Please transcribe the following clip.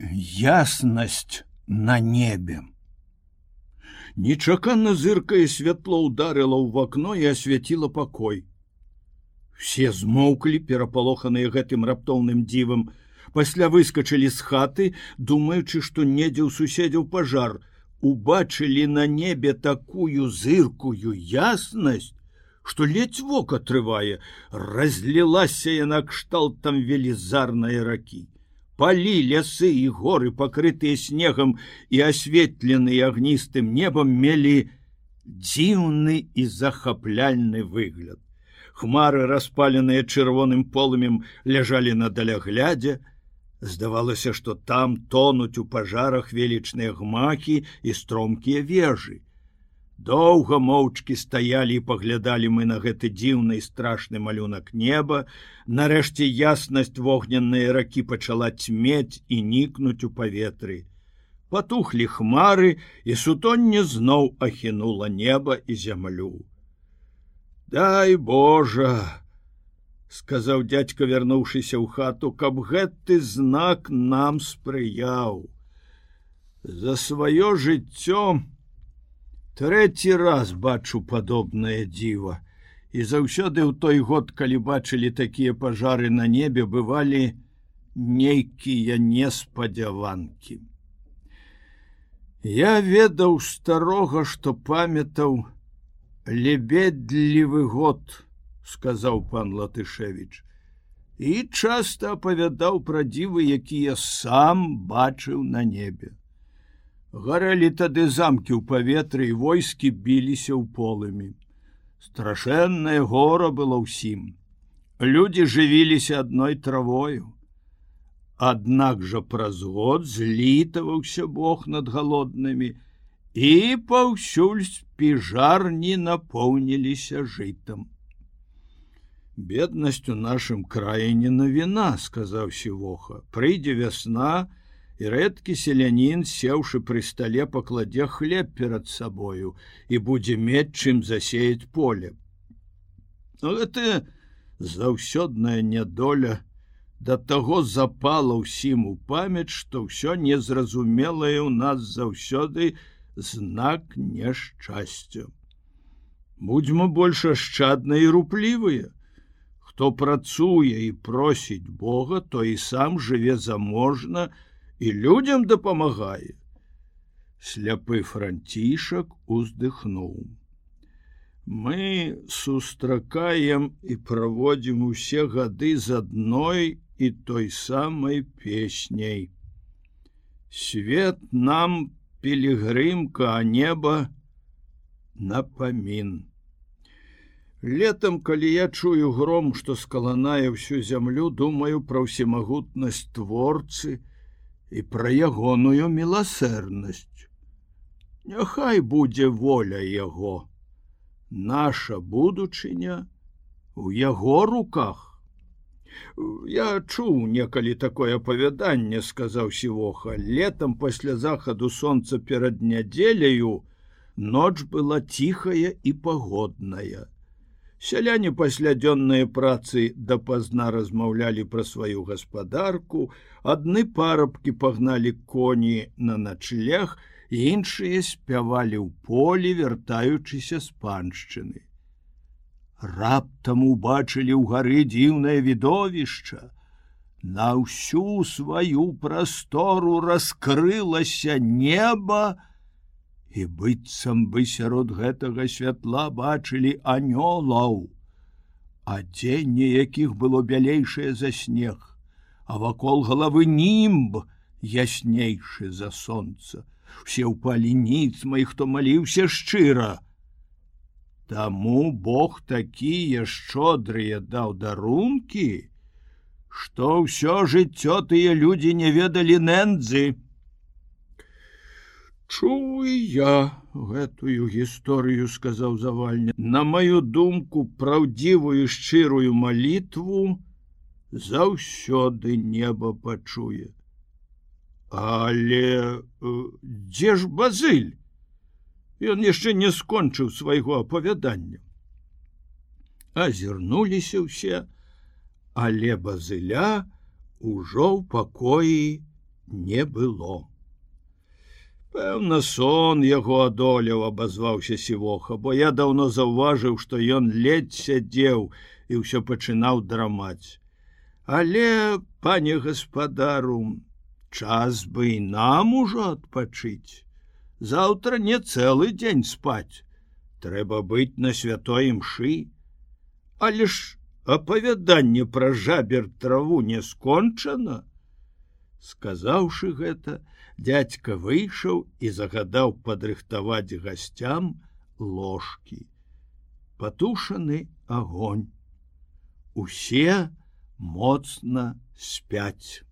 яснасць на небе. Нечаканна зыркае святло ударыла ў вакно і асвяціла пакой. Все змоўклі, перапалоханыя гэтым раптоўным дзівам, пасля выскочылі з хаты, думаючы, што недзе ў суседзяў пажар, убачылі на небе такую зыркую яснасць, што ледзь вок атрывае, разлілася яна кшталтам велізарнай ракі. Палі лясы і горы, пакрытыя снегам і асветленыя агністым небам мелі дзіўны і захапляльны выгляд. Хмары, распаленыя чырвоным полымем, ляжалі на даляглядзе. Здавалася, што там тонуць у пажарах велічныя гмакі і стромкія вежы. Доўга моўчкі стаялі і паглядалі мы на гэты дзіўны страшны малюнак неба. Нарэшце яснасць вогненныя ракі пачала цьмець і нікнуць у паветры. Патухлі хмары і сутонне зноў ахінула неба і зямлю. Дай Божа! сказаў дядька, вярнуўшыся ў хату, каб гэты знак нам спрыяў. За сваё жыццё, Трэці раз бачу падобнае дзіва. І заўсёды ў той год, калі бачылі такія пажары на небе, бывалі нейкія неспадзяванкі. Я ведаў старога, што памятаў лебедлівы год, сказаў пан Латышевич, і часта апавядаў пра дзівы, якія сам бачыў на небе. Гарэлі тады замкі ў паветры і войскі біліся ў полымі. Страшэннае гора было ўсім. Людзі жывіліся адной травою. Аднак жа праз год злітаваўся Бог над галоднымі, і паўсюль спіжарні напоўніліся жытам. Беднасць у нашым краі не навіна, сказаў сівоха, прыйдзе вясна, і рэдкі селянін сеўшы пры стале пакладзе хлеб перад сабою і будзе мець чым засеять поле. Гэта заўсёдная нядоля да таго запала ўсім у памяць што ўсё незразумелае ў нас заўсёды знак няшчасця будзьмо больш ашчадныя і руплівыя хто працуе і просіць Бога то і сам жыве заможна і людям дапамагае. Сляпы францішак уздыхнуў. Мы сустракаем і праводзім усе гады з адной і той самай песняй. Свет нам пілігрымка, а неба напамін. Летом, калі я чую гром, што скаланае ўсю зямлю, думаю пра ўсемагутнасць творцы, і пра ягоную міласэрнасць. Няхай будзе воля яго. Наша будучыня у яго руках. Я чуў некалі такое апавяданне, сказаў сівоха, летом пасля захаду сонца перад нядзеляю ноч была ціхая і пагодная. Сяляне пасля дзённай працы дапазна размаўлялі пра сваю гаспадарку, адны парабкі пагналі коні на начлях, іншыя спявалі ў полі, вяртаючыся з паншчыны. Раптам убачылі ў гары дзіўнае відовішча. На ўсю сваю прастору раскрылася неба, і быццам бы сярод гэтага святла бачылі анёлаў, а дзенне якіх было бялейшае за снег, а вакол галавы німб яснейшы за сонца, все ўпалі ніц маіх, хто маліўся шчыра. Таму Бог такія шчодрыя даў дарункі, што ўсё жыццё тыя людзі не ведалі нэндзы, Чу я гэтую гісторыю сказаў завальня. На маю думку праўдзівую шчырую малітву заўсёды неба пачуе. Але э, дзе ж базыль? Ён яшчэ не скончыў свайго апавядання. Азірнуліся ўсе але базыля ужо ў пакоі не было. Пэўна, сон яго адолеў абазваўся сівоха, бо я даўно заўважыў, што ён ледзь сядзеў і ўсё пачынаў драмаць. Але, пане гаспадару, час бы і нам ужо адпачыць. Заўтра не цэлы дзень спаць. Трэба быць на святой імшы. Але ж апавяданне пра жабер траву не скончана. Сказаўшы гэта, дядька выйшаў і загадаў падрыхтаваць гасцям ложкі. Патушаны огонь. Усе моцна спяць.